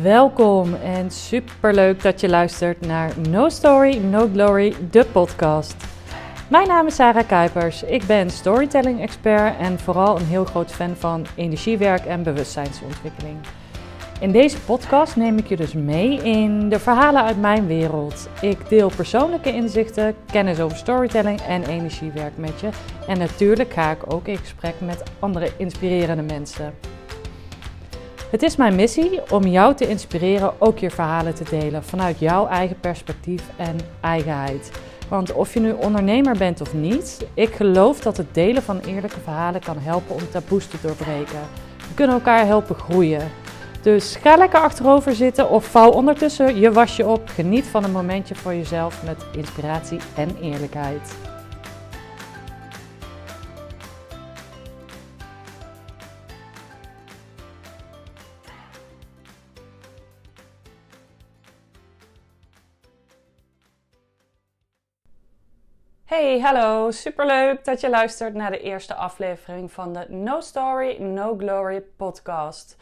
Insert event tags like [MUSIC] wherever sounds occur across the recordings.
Welkom en superleuk dat je luistert naar No Story, No Glory, de podcast. Mijn naam is Sarah Kuipers. Ik ben storytelling expert en vooral een heel groot fan van energiewerk en bewustzijnsontwikkeling. In deze podcast neem ik je dus mee in de verhalen uit mijn wereld. Ik deel persoonlijke inzichten, kennis over storytelling en energiewerk met je. En natuurlijk ga ik ook in gesprek met andere inspirerende mensen. Het is mijn missie om jou te inspireren ook je verhalen te delen vanuit jouw eigen perspectief en eigenheid. Want of je nu ondernemer bent of niet, ik geloof dat het delen van eerlijke verhalen kan helpen om taboes te doorbreken. We kunnen elkaar helpen groeien. Dus ga lekker achterover zitten of vouw ondertussen je wasje op. Geniet van een momentje voor jezelf met inspiratie en eerlijkheid. Hey, hallo. Superleuk dat je luistert naar de eerste aflevering van de No Story, No Glory podcast.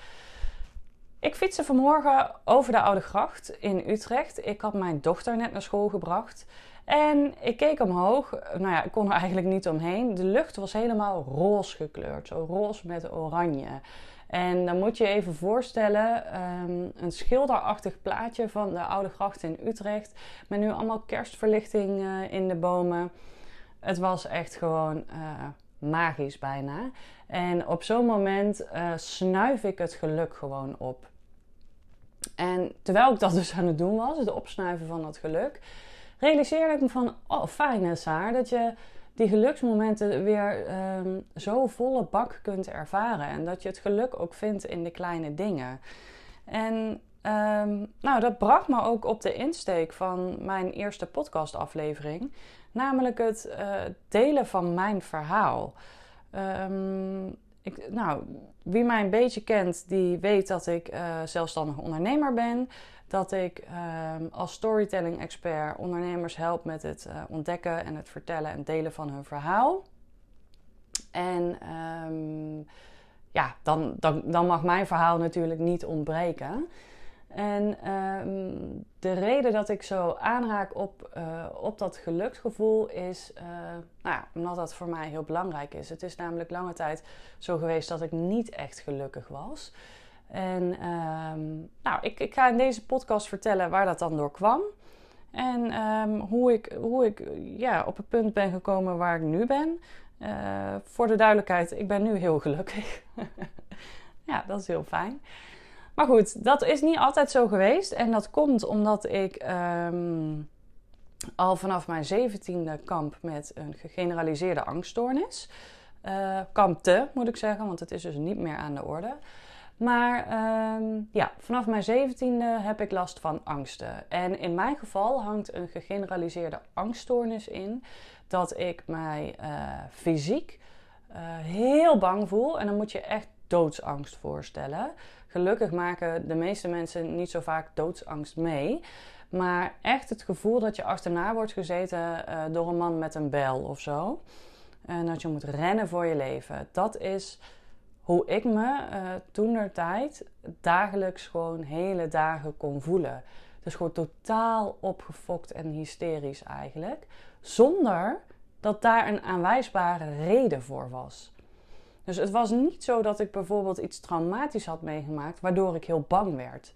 Ik fietste vanmorgen over de Oude Gracht in Utrecht. Ik had mijn dochter net naar school gebracht. En ik keek omhoog. Nou ja, ik kon er eigenlijk niet omheen. De lucht was helemaal roze gekleurd. Zo roze met oranje. En dan moet je even voorstellen, um, een schilderachtig plaatje van de Oude Gracht in Utrecht. Met nu allemaal kerstverlichting uh, in de bomen. Het was echt gewoon uh, magisch bijna. En op zo'n moment uh, snuif ik het geluk gewoon op. En terwijl ik dat dus aan het doen was, het opsnuiven van dat geluk, realiseerde ik me van, oh fijn Saar, dat je die geluksmomenten weer um, zo volle bak kunt ervaren. En dat je het geluk ook vindt in de kleine dingen. En um, nou, dat bracht me ook op de insteek van mijn eerste podcastaflevering. Namelijk het uh, delen van mijn verhaal. Um, ik, nou, wie mij een beetje kent, die weet dat ik uh, zelfstandig ondernemer ben. Dat ik uh, als storytelling expert ondernemers help met het uh, ontdekken en het vertellen en delen van hun verhaal. En um, ja, dan, dan, dan mag mijn verhaal natuurlijk niet ontbreken. En um, de reden dat ik zo aanraak op, uh, op dat geluksgevoel is, uh, nou ja, omdat dat voor mij heel belangrijk is. Het is namelijk lange tijd zo geweest dat ik niet echt gelukkig was. En um, nou, ik, ik ga in deze podcast vertellen waar dat dan door kwam. En um, hoe ik, hoe ik ja, op het punt ben gekomen waar ik nu ben. Uh, voor de duidelijkheid, ik ben nu heel gelukkig. [LAUGHS] ja, dat is heel fijn. Maar goed, dat is niet altijd zo geweest. En dat komt omdat ik um, al vanaf mijn zeventiende kamp met een gegeneraliseerde angststoornis. Uh, kampte, moet ik zeggen, want het is dus niet meer aan de orde. Maar um, ja, vanaf mijn zeventiende heb ik last van angsten. En in mijn geval hangt een gegeneraliseerde angststoornis in dat ik mij uh, fysiek uh, heel bang voel. En dan moet je echt doodsangst voorstellen. Gelukkig maken de meeste mensen niet zo vaak doodsangst mee. Maar echt het gevoel dat je achterna wordt gezeten uh, door een man met een bel of zo. En dat je moet rennen voor je leven. Dat is hoe ik me uh, toen der tijd dagelijks gewoon hele dagen kon voelen. Dus gewoon totaal opgefokt en hysterisch eigenlijk. Zonder dat daar een aanwijsbare reden voor was. Dus het was niet zo dat ik bijvoorbeeld iets traumatisch had meegemaakt, waardoor ik heel bang werd.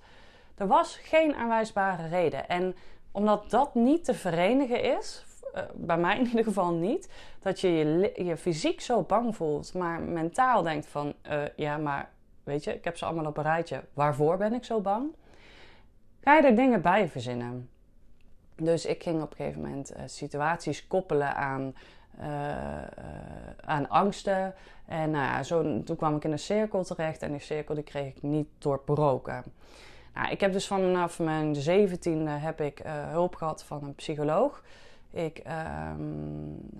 Er was geen aanwijsbare reden. En omdat dat niet te verenigen is, uh, bij mij in ieder geval niet, dat je, je je fysiek zo bang voelt, maar mentaal denkt van, uh, ja, maar weet je, ik heb ze allemaal op een rijtje. Waarvoor ben ik zo bang? Ga je er dingen bij verzinnen? Dus ik ging op een gegeven moment uh, situaties koppelen aan aan angsten. En nou ja, zo, toen kwam ik in een cirkel terecht en die cirkel die kreeg ik niet doorbroken. Nou, ik heb dus vanaf mijn zeventiende heb ik uh, hulp gehad van een psycholoog. Ik, um,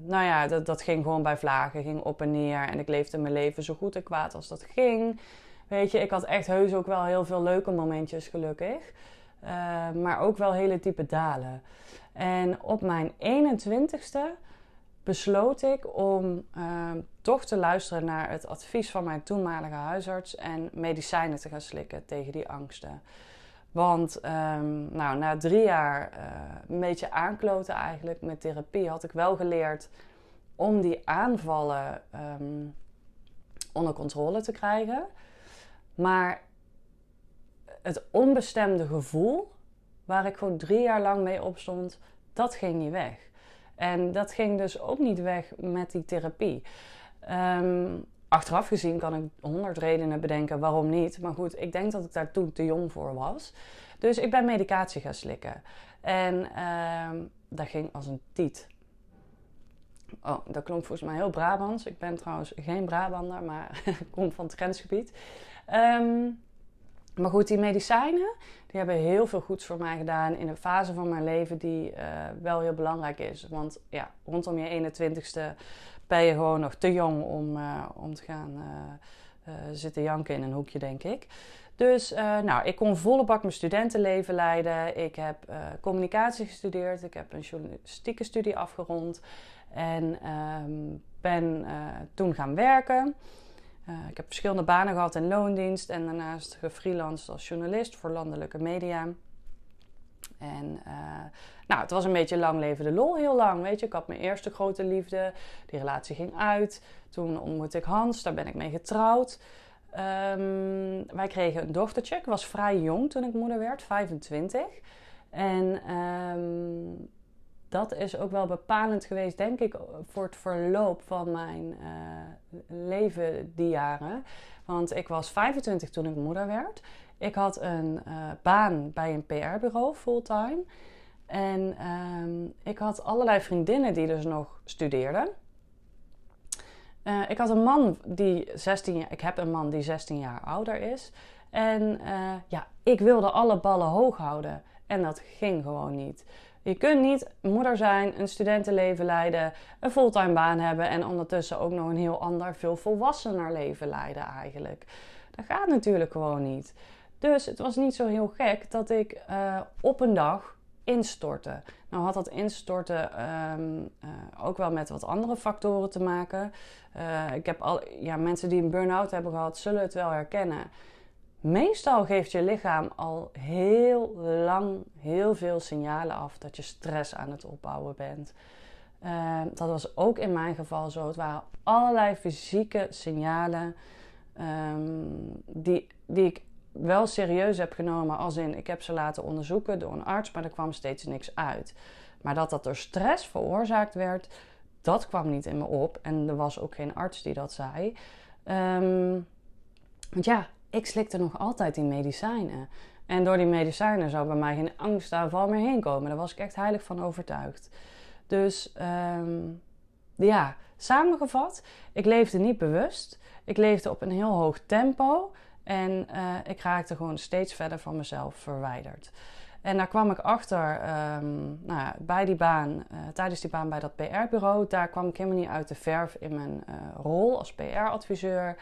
nou ja, dat, dat ging gewoon bij vlagen, ging op en neer. En ik leefde mijn leven zo goed en kwaad als dat ging. Weet je, ik had echt heus ook wel heel veel leuke momentjes, gelukkig. maar ook wel hele diepe dalen. En op mijn 21ste besloot ik om ehm, toch te luisteren naar het advies van mijn toenmalige huisarts en medicijnen te gaan slikken tegen die angsten. Want ehm, nou, na drie jaar uh, een beetje aankloten eigenlijk met therapie had ik wel geleerd om die aanvallen ehm, onder controle te krijgen. Maar het onbestemde gevoel waar ik gewoon drie jaar lang mee opstond, dat ging niet weg. En dat ging dus ook niet weg met die therapie. Ehm, achteraf gezien kan ik honderd redenen bedenken waarom niet. Maar goed, ik denk dat ik daar toen te jong voor was. Dus ik ben medicatie gaan slikken. En ehm, dat ging als een tiet. Oh, dat klonk volgens mij heel Brabants. Ik ben trouwens geen Brabander, maar [LAUGHS] kom van het grensgebied. Ehm, maar goed, die medicijnen die hebben heel veel goeds voor mij gedaan in een fase van mijn leven die uh, wel heel belangrijk is. Want ja, rondom je 21ste ben je gewoon nog te jong om, uh, om te gaan uh, zitten janken in een hoekje, denk ik. Dus nou, ik kon volle bak mijn studentenleven leiden. Ik heb communicatie gestudeerd. Ik heb een journalistieke studie afgerond. En ehm, ben toen gaan werken. Uh, ik heb verschillende banen gehad in loondienst en daarnaast gefreelanced als journalist voor landelijke media. En uh, nou, het was een beetje lang leven de lol, heel lang. Weet je, ik had mijn eerste grote liefde, die relatie ging uit. Toen ontmoette ik Hans, daar ben ik mee getrouwd. Um, wij kregen een dochtertje. Ik was vrij jong toen ik moeder werd, 25. En um, dat is ook wel bepalend geweest, denk ik, voor het verloop van mijn uh, leven die jaren. Want ik was 25 toen ik moeder werd. Ik had een uh, baan bij een PR-bureau fulltime. En um, ik had allerlei vriendinnen die dus nog studeerden. Uh, ik had een man die 16 jaar, ik heb een man die 16 jaar ouder is. En ja, ik wilde alle ballen hoog houden. En dat ging gewoon niet. Je kunt niet moeder zijn, een studentenleven leiden, een fulltime baan hebben en ondertussen ook nog een heel ander, veel volwassener leven leiden eigenlijk. Dat gaat natuurlijk gewoon niet. Dus het was niet zo heel gek dat ik uh, op een dag instortte. Nou had dat instorten um, uh, ook wel met wat andere factoren te maken. Uh, ik heb al, ja, mensen die een burn-out hebben gehad, zullen het wel herkennen. Meestal geeft je lichaam al heel lang heel veel signalen af dat je stress aan het opbouwen bent. Uh, dat was ook in mijn geval zo. Het waren allerlei fysieke signalen um, die, die ik wel serieus heb genomen. Als in, ik heb ze laten onderzoeken door een arts, maar er kwam steeds niks uit. Maar dat dat door stress veroorzaakt werd, dat kwam niet in me op. En er was ook geen arts die dat zei. Um, want ja, ik slikte nog altijd die medicijnen. En door die medicijnen zou bij mij geen angstaanval meer heen komen. Daar was ik echt heilig van overtuigd. Dus um, ja, samengevat, ik leefde niet bewust. Ik leefde op een heel hoog tempo. En uh, ik raakte gewoon steeds verder van mezelf verwijderd. En daar kwam ik achter um, nou, bij die baan, uh, tijdens die baan bij dat PR-bureau. Daar kwam ik helemaal niet uit de verf in mijn uh, rol als PR-adviseur.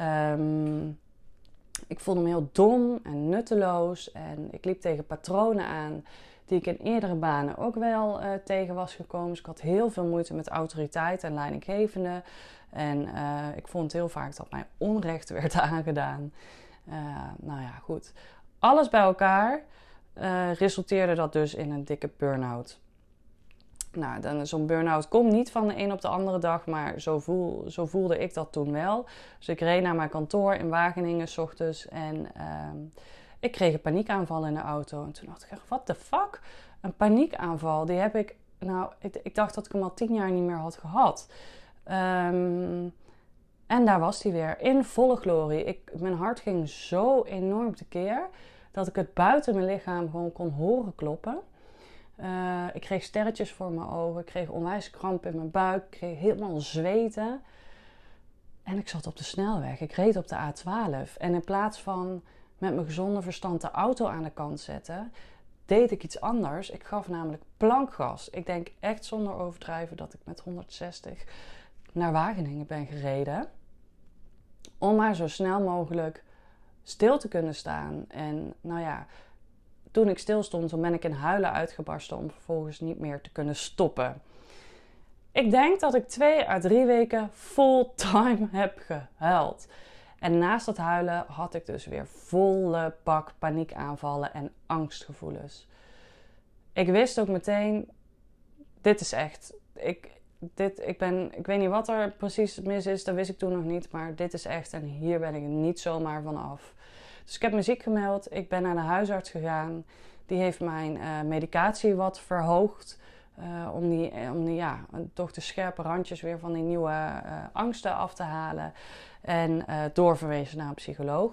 Um, ik voelde me heel dom en nutteloos. En ik liep tegen patronen aan die ik in eerdere banen ook wel uh, tegen was gekomen. Dus ik had heel veel moeite met autoriteit en leidinggevende. En uh, ik vond heel vaak dat mij onrecht werd [LAUGHS] aangedaan. Uh, nou ja, goed. Alles bij elkaar resulteerde dat dus in een dikke burn-out. Nou, zo'n burn-out komt niet van de een op de andere dag, maar zo, voel, zo voelde ik dat toen wel. Dus ik reed naar mijn kantoor in Wageningen s ochtends en uh, ik kreeg een paniekaanval in de auto. En toen dacht ik, wat de fuck? Een paniekaanval, die heb ik, nou, ik, dacht dat ik hem al tien jaar niet meer had gehad. Um, en daar was hij weer, in volle glorie. Ik, mijn hart ging zo enorm tekeer dat ik het buiten mijn lichaam gewoon kon horen kloppen. Uh, ik kreeg sterretjes voor mijn ogen. Ik kreeg onwijs kramp in mijn buik. Ik kreeg helemaal zweten. En ik zat op de snelweg. Ik reed op de A12. En in plaats van met mijn gezonde verstand de auto aan de kant zetten, deed ik iets anders. Ik gaf namelijk plankgas. Ik denk echt zonder overdrijven dat ik met 160 naar Wageningen ben gereden. Om maar zo snel mogelijk stil te kunnen staan. En nou ja, toen ik stil stond, toen ben ik in huilen uitgebarsten om vervolgens niet meer te kunnen stoppen. Ik denk dat ik twee à drie weken fulltime [LAUGHS] heb gehuild. En naast dat huilen had ik dus weer volle pak paniekaanvallen en angstgevoelens. Ik wist ook meteen, dit is echt. Ik, dit, ik, ben, ik weet niet wat er precies mis is, dat wist ik toen nog niet. Maar dit is echt en hier ben ik niet zomaar van af. Dus ik heb muziek gemeld. Ik ben naar de huisarts gegaan. Die heeft mijn uh, medicatie wat verhoogd. Uh, om die, om die ja, toch de scherpe randjes weer van die nieuwe angsten af te halen. En doorverwezen naar een psycholoog.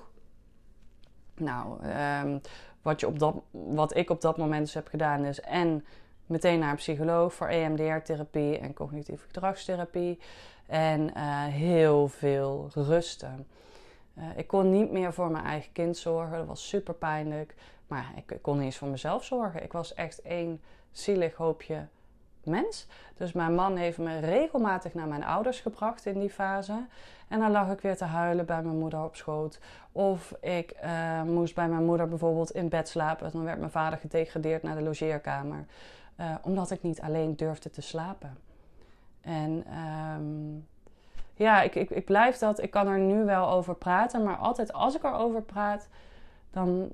Nou, um, wat, je op dat, wat ik op dat moment dus heb gedaan is en meteen naar een psycholoog voor EMDR-therapie en cognitieve gedragstherapie. En heel veel rusten. Uh, ik kon niet meer voor mijn eigen kind zorgen. Dat was super pijnlijk. Maar ik, kon niet eens voor mezelf zorgen. Ik was echt één zielig hoopje mens. Dus mijn man heeft me regelmatig naar mijn ouders gebracht in die fase. En dan lag ik weer te huilen bij mijn moeder op schoot. Of ik uh, moest bij mijn moeder bijvoorbeeld in bed slapen. Dan werd mijn vader gedegradeerd naar de logeerkamer. Uh, omdat ik niet alleen durfde te slapen. En um, ja, ik, ik, ik blijf dat. Ik kan er nu wel over praten. Maar altijd als ik erover praat, dan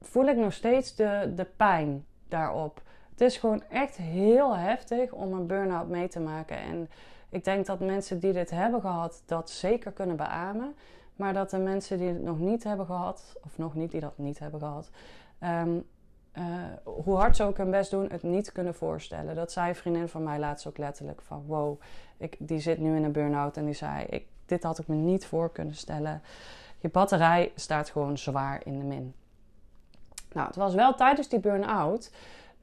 voel ik nog steeds de, de pijn daarop. Het is gewoon echt heel heftig om een burn-out mee te maken. En ik denk dat mensen die dit hebben gehad, dat zeker kunnen beamen. Maar dat de mensen die het nog niet hebben gehad, of nog niet die dat niet hebben gehad, um, uh, hoe hard ze ook hun best doen, het niet kunnen voorstellen. Dat zei een vriendin van mij laatst ook letterlijk van wow, ik, die zit nu in een burn-out en die zei, ik, dit had ik me niet voor kunnen stellen. Je batterij staat gewoon zwaar in de min. Nou, het was wel tijdens die burn-out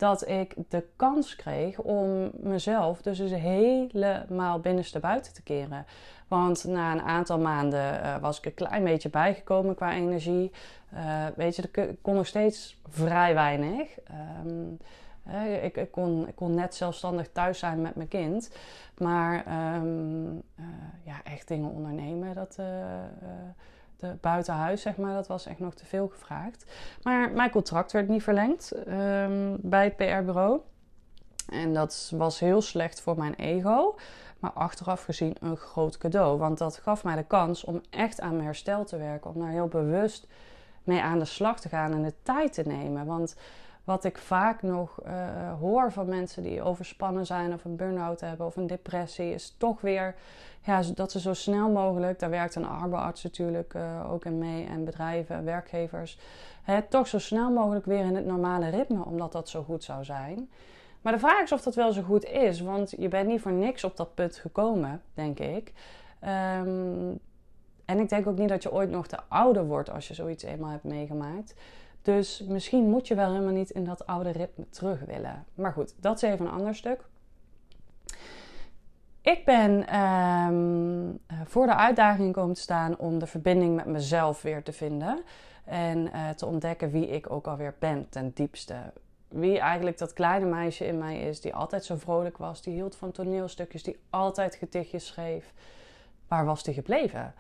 dat ik de kans kreeg om mezelf dus eens helemaal binnenste buiten te keren. Want na een aantal maanden uh, was ik een klein beetje bijgekomen qua energie. Uh, weet je, ik kon nog steeds vrij weinig. Uh, ik, ik, kon, kon net zelfstandig thuis zijn met mijn kind. Maar um, ja, echt dingen ondernemen, dat de buitenhuis, zeg maar, dat was echt nog te veel gevraagd. Maar mijn contract werd niet verlengd um, bij het PR-bureau. En dat was heel slecht voor mijn ego. Maar achteraf gezien een groot cadeau. Want dat gaf mij de kans om echt aan mijn herstel te werken. Om daar heel bewust mee aan de slag te gaan en de tijd te nemen. Want wat ik vaak nog uh, hoor van mensen die overspannen zijn of een burn-out hebben of een depressie, is toch weer ja, dat ze zo snel mogelijk, daar werkt een arbeidsarts natuurlijk uh, ook in mee en bedrijven, werkgevers, hè, toch zo snel mogelijk weer in het normale ritme, omdat dat zo goed zou zijn. Maar de vraag is of dat wel zo goed is, want je bent niet voor niks op dat punt gekomen, denk ik. Um, en ik denk ook niet dat je ooit nog te ouder wordt als je zoiets eenmaal hebt meegemaakt. Dus misschien moet je wel helemaal niet in dat oude ritme terug willen. Maar goed, dat is even een ander stuk. Ik ben um, voor de uitdaging komen te staan om de verbinding met mezelf weer te vinden. En uh, te ontdekken wie ik ook alweer ben ten diepste. Wie eigenlijk dat kleine meisje in mij is, die altijd zo vrolijk was, die hield van toneelstukjes, die altijd gedichtjes schreef. Waar was die gebleven?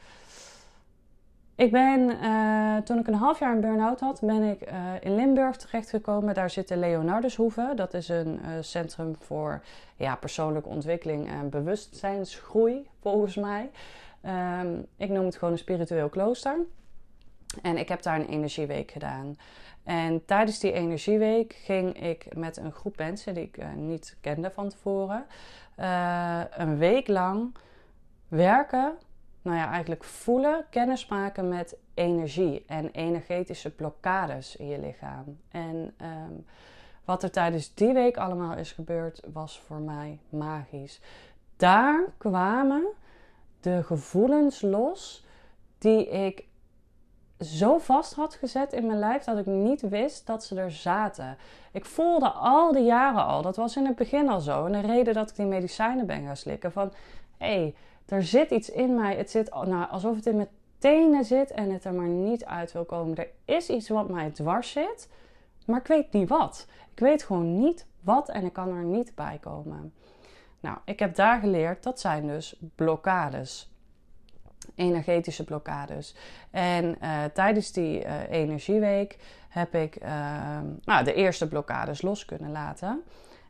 Ik ben, uh, toen ik een half jaar een burn-out had, ben ik uh, in Limburg terechtgekomen. Daar zit de Leonardushoeve. Dat is een uh, centrum voor ja, persoonlijke ontwikkeling en bewustzijnsgroei, volgens mij. Um, ik noem het gewoon een spiritueel klooster. En ik heb daar een energieweek gedaan. En tijdens die energieweek ging ik met een groep mensen die ik niet kende van tevoren, een week lang werken nou ja, eigenlijk voelen, kennis maken met energie en energetische blokkades in je lichaam. En um, wat er tijdens die week allemaal is gebeurd, was voor mij magisch. Daar kwamen de gevoelens los die ik zo vast had gezet in mijn lijf dat ik niet wist dat ze er zaten. Ik voelde al die jaren al, dat was in het begin al zo. En de reden dat ik die medicijnen ben gaan slikken van hé, hey, er zit iets in mij. Het zit nou, alsof het in mijn tenen zit en het er maar niet uit wil komen. Er is iets wat mij dwars zit, maar ik weet niet wat. Ik weet gewoon niet wat en ik kan er niet bij komen. Nou, ik heb daar geleerd, dat zijn dus blokkades. Energetische blokkades. En uh, tijdens die uh, energieweek heb ik uh, nou, de eerste blokkades los kunnen laten.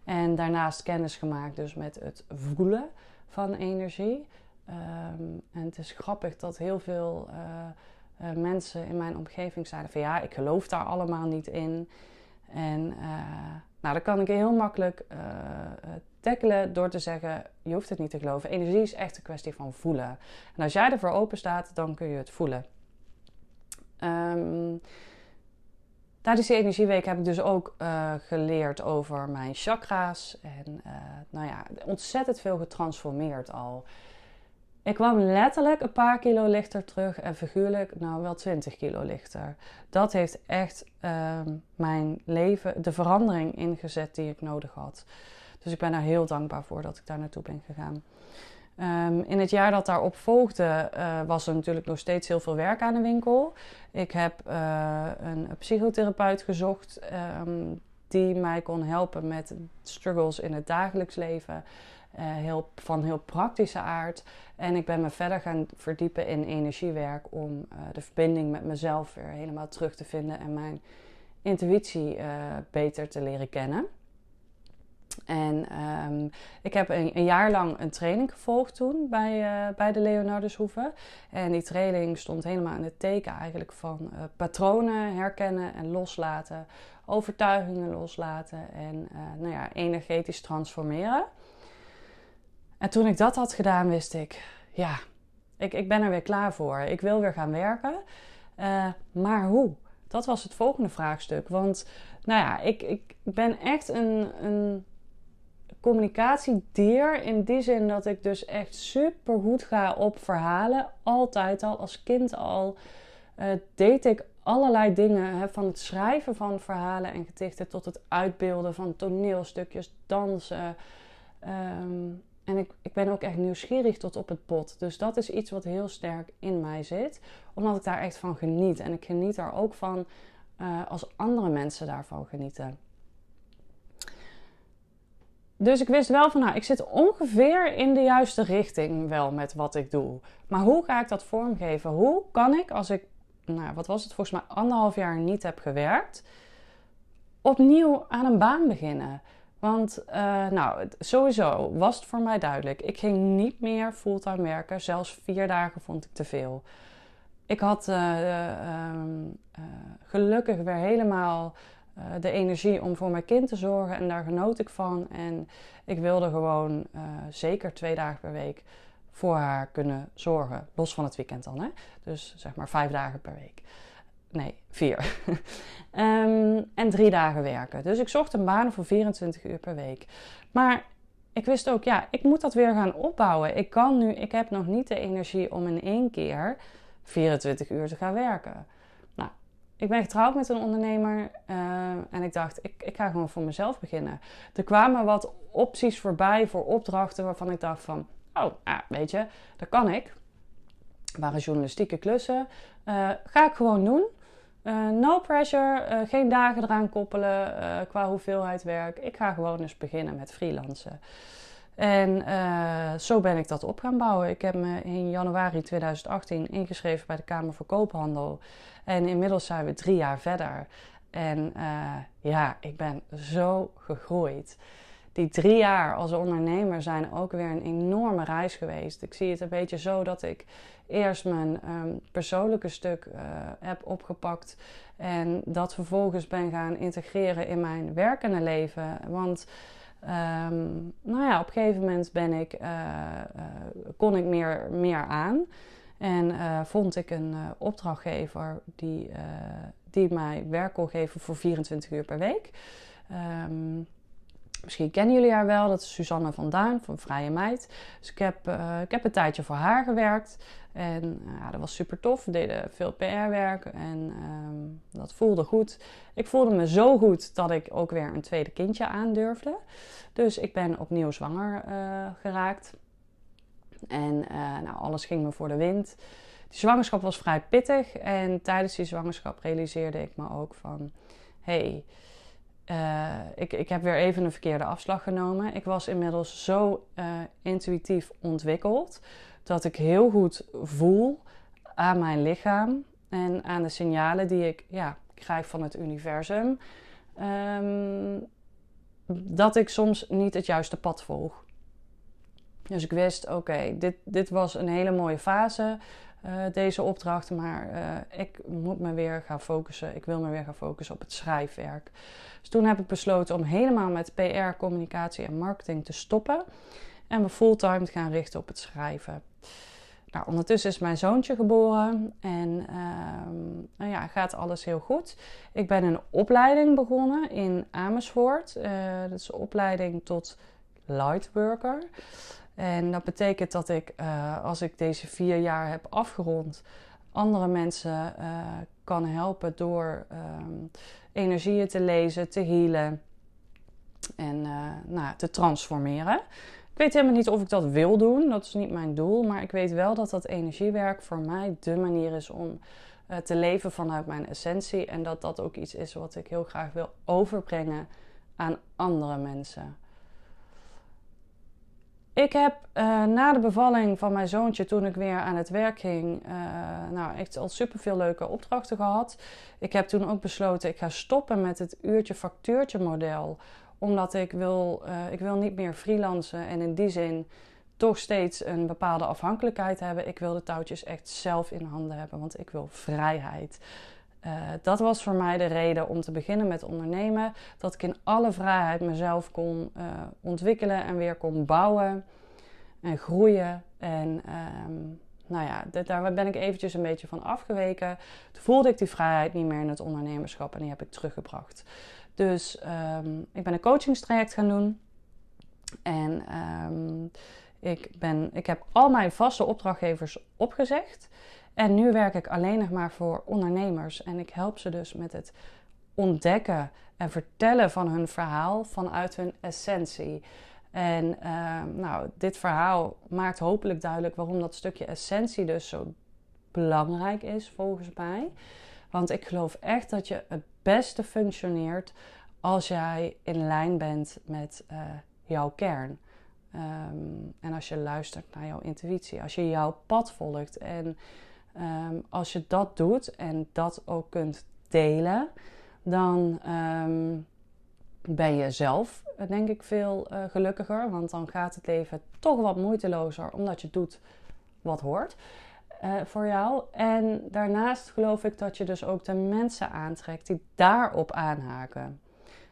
En daarnaast kennis gemaakt dus met het voelen van energie. Ehm, en het is grappig dat heel veel uh, uh, mensen in mijn omgeving zeiden van ja, ik geloof daar allemaal niet in. En uh, nou, dat kan ik heel makkelijk tackelen door te zeggen, je hoeft het niet te geloven. Energie is echt een kwestie van voelen. En als jij ervoor open staat, dan kun je het voelen. Um, Tijdens die energieweek heb ik dus ook geleerd over mijn chakra's. En nou ja, ontzettend veel getransformeerd al. Ik kwam letterlijk een paar kilo lichter terug en figuurlijk nou wel 20 kilo lichter. Dat heeft echt uh, mijn leven, de verandering ingezet die ik nodig had. Dus ik ben daar heel dankbaar voor dat ik daar naartoe ben gegaan. Um, in het jaar dat daarop volgde, uh, was er natuurlijk nog steeds heel veel werk aan de winkel. Ik heb uh, een psychotherapeut gezocht um, die mij kon helpen met struggles in het dagelijks leven. Uh, heel, van heel praktische aard. En ik ben me verder gaan verdiepen in energiewerk om de verbinding met mezelf weer helemaal terug te vinden en mijn intuïtie beter te leren kennen. En um, ik heb een, een, jaar lang een training gevolgd toen bij, uh, bij de Leonardushoeve. En die training stond helemaal in het teken eigenlijk van patronen herkennen en loslaten. Overtuigingen loslaten en nou ja, energetisch transformeren. En toen ik dat had gedaan, wist ik, ja, ik, ik ben er weer klaar voor. Ik wil weer gaan werken. maar hoe? Dat was het volgende vraagstuk. Want nou ja, ik, ik ben echt een, een communicatiedier in die zin dat ik dus echt super goed ga op verhalen. Altijd al, als kind al, uh, deed ik allerlei dingen. Hè, van het schrijven van verhalen en gedichten tot het uitbeelden van toneelstukjes, dansen. Um, en ik, ik ben ook echt nieuwsgierig tot op het bot. Dus dat is iets wat heel sterk in mij zit. Omdat ik daar echt van geniet. En ik geniet er ook van uh, als andere mensen daarvan genieten. Dus ik wist wel van, nou, ik zit ongeveer in de juiste richting wel met wat ik doe. Maar hoe ga ik dat vormgeven? Hoe kan ik, als ik, nou, wat was het, volgens mij anderhalf jaar niet heb gewerkt, opnieuw aan een baan beginnen? Want, uh, nou, sowieso was het voor mij duidelijk. Ik ging niet meer fulltime werken. Zelfs vier dagen vond ik te veel. Ik had uh, uh, gelukkig weer helemaal de energie om voor mijn kind te zorgen. En daar genoot ik van. En ik wilde gewoon zeker twee dagen per week voor haar kunnen zorgen. Los van het weekend dan, hè? Dus zeg maar vijf dagen per week. Nee, vier. um, [LAUGHS] en drie dagen werken. Dus ik zocht een baan voor 24 uur per week. Maar ik wist ook, ja, ik moet dat weer gaan opbouwen. Ik kan nu, ik heb nog niet de energie om in één keer 24 uur te gaan werken. Ik ben getrouwd met een ondernemer uh, en ik dacht, ik, ik ga gewoon voor mezelf beginnen. Er kwamen wat opties voorbij voor opdrachten waarvan ik dacht van, oh, ah, weet je, dat kan ik. Waren journalistieke klussen. Uh, ga ik gewoon doen. Uh, no pressure, geen dagen eraan koppelen qua hoeveelheid werk. Ik ga gewoon eens beginnen met freelancen. En zo ben ik dat op gaan bouwen. Ik heb me in januari 2018 ingeschreven bij de Kamer voor Koophandel. En inmiddels zijn we drie jaar verder. En ja, ik ben zo gegroeid. Die drie jaar als ondernemer zijn ook weer een enorme reis geweest. Ik zie het een beetje zo dat ik eerst mijn um, persoonlijke stuk uh, heb opgepakt. En dat vervolgens ben gaan integreren in mijn werkende leven. Want um, nou ja, op een gegeven moment ben ik, uh, kon ik meer, meer aan. En vond ik een opdrachtgever die, die mij werk kon geven voor 24 uur per week. Um, misschien kennen jullie haar wel, dat is Suzanne van Duin van Vrije Meid. Dus ik heb, ik heb een tijdje voor haar gewerkt. En ja, dat was super tof. We deden veel PR-werk en um, dat voelde goed. Ik voelde me zo goed dat ik ook weer een tweede kindje aandurfde. Dus ik ben opnieuw zwanger geraakt. En nou, alles ging me voor de wind. Die zwangerschap was vrij pittig. En tijdens die zwangerschap realiseerde ik me ook van... hey, uh, ik, ik heb weer even een verkeerde afslag genomen. Ik was inmiddels zo uh, intuïtief ontwikkeld... dat ik heel goed voel aan mijn lichaam... en aan de signalen die ik ja, krijg van het universum... Um, dat ik soms niet het juiste pad volg. Dus ik wist, oké, dit, dit was een hele mooie fase, uh, deze opdracht. Maar uh, ik moet me weer gaan focussen. Ik wil me weer gaan focussen op het schrijfwerk. Dus toen heb ik besloten om helemaal met PR, communicatie en marketing te stoppen. En me fulltime te gaan richten op het schrijven. Nou, ondertussen is mijn zoontje geboren en ehm, nou ja, gaat alles heel goed. Ik ben een opleiding begonnen in Amersfoort. Uh, dat is een opleiding tot lightworker. En dat betekent dat ik, uh, als ik deze vier jaar heb afgerond, andere mensen uh, kan helpen door um, energieën te lezen, te healen en nou, te transformeren. Ik weet helemaal niet of ik dat wil doen. Dat is niet mijn doel. Maar ik weet wel dat dat energiewerk voor mij de manier is om te leven vanuit mijn essentie. En dat dat ook iets is wat ik heel graag wil overbrengen aan andere mensen. Ik heb uh, na de bevalling van mijn zoontje, toen ik weer aan het werk ging, uh, nou echt al super veel leuke opdrachten gehad. Ik heb toen ook besloten, ik ga stoppen met het uurtje factuurtje model omdat ik wil, uh, ik wil niet meer freelancen en in die zin toch steeds een bepaalde afhankelijkheid hebben. Ik wil de touwtjes echt zelf in handen hebben, want ik wil vrijheid. Uh, dat was voor mij de reden om te beginnen met ondernemen. Dat ik in alle vrijheid mezelf kon uh, ontwikkelen en weer kon bouwen en groeien. En um, nou ja, daar ben ik eventjes een beetje van afgeweken. Toen voelde ik die vrijheid niet meer in het ondernemerschap en die heb ik teruggebracht. Dus um, ik ben een coachingstraject gaan doen. En um, ik, ben, ik heb al mijn vaste opdrachtgevers opgezegd. En nu werk ik alleen nog maar voor ondernemers. En ik help ze dus met het ontdekken en vertellen van hun verhaal vanuit hun essentie. En uh, nou, dit verhaal maakt hopelijk duidelijk waarom dat stukje essentie dus zo belangrijk is volgens mij. Want ik geloof echt dat je het beste functioneert als jij in lijn bent met uh, jouw kern. Um, en als je luistert naar jouw intuïtie, als je jouw pad volgt. En um, als je dat doet en dat ook kunt delen, dan um, ben je zelf, denk ik, veel uh, gelukkiger. Want dan gaat het leven toch wat moeitelozer, omdat je doet wat hoort. Uh, voor jou. En daarnaast geloof ik dat je dus ook de mensen aantrekt die daarop aanhaken.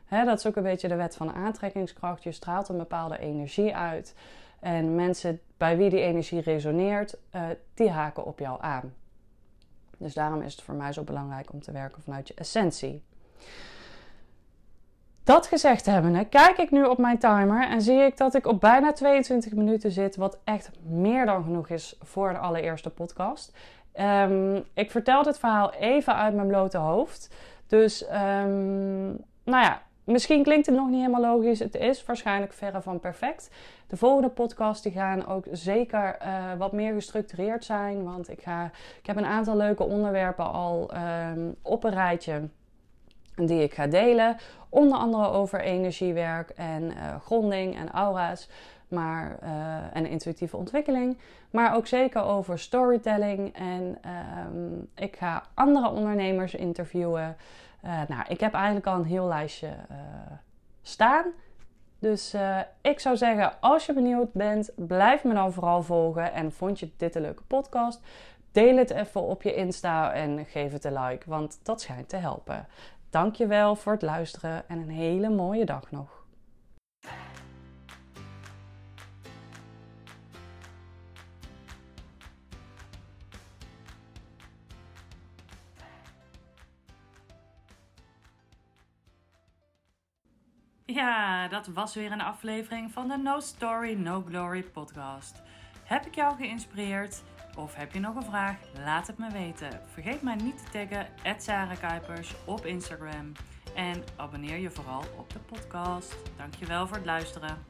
Dat is ook een beetje de wet van aantrekkingskracht. Je straalt een bepaalde energie uit. En mensen bij wie die energie resoneert, uh, die haken op jou aan. Dus daarom is het voor mij zo belangrijk om te werken vanuit je essentie. Dat gezegd hebbende, kijk ik nu op mijn timer en zie ik dat ik op bijna 22 minuten zit, wat echt meer dan genoeg is voor de allereerste podcast. Um, ik vertel dit verhaal even uit mijn blote hoofd. Dus, um, nou ja, misschien klinkt het nog niet helemaal logisch. Het is waarschijnlijk verre van perfect. De volgende podcast die gaan ook zeker uh, wat meer gestructureerd zijn. Want ik, ga, ik heb een aantal leuke onderwerpen al um, op een rijtje die ik ga delen. Onder andere over energiewerk en uh, gronding en aura's. Maar, uh, en intuïtieve ontwikkeling. Maar ook zeker over storytelling. En um, ik ga andere ondernemers interviewen. Uh, nou, ik heb eigenlijk al een heel lijstje staan. Dus ik zou zeggen, als je benieuwd bent, blijf me dan vooral volgen. En vond je dit een leuke podcast? Deel het even op je Insta en geef het een like, want dat schijnt te helpen. Dankjewel voor het luisteren en een hele mooie dag nog. Ja, dat was weer een aflevering van de No Story, No Glory podcast. Heb ik jou geïnspireerd? Of heb je nog een vraag? Laat het me weten. Vergeet mij niet te taggen Sarah Kuipers op Instagram. En abonneer je vooral op de podcast. Dankjewel voor het luisteren.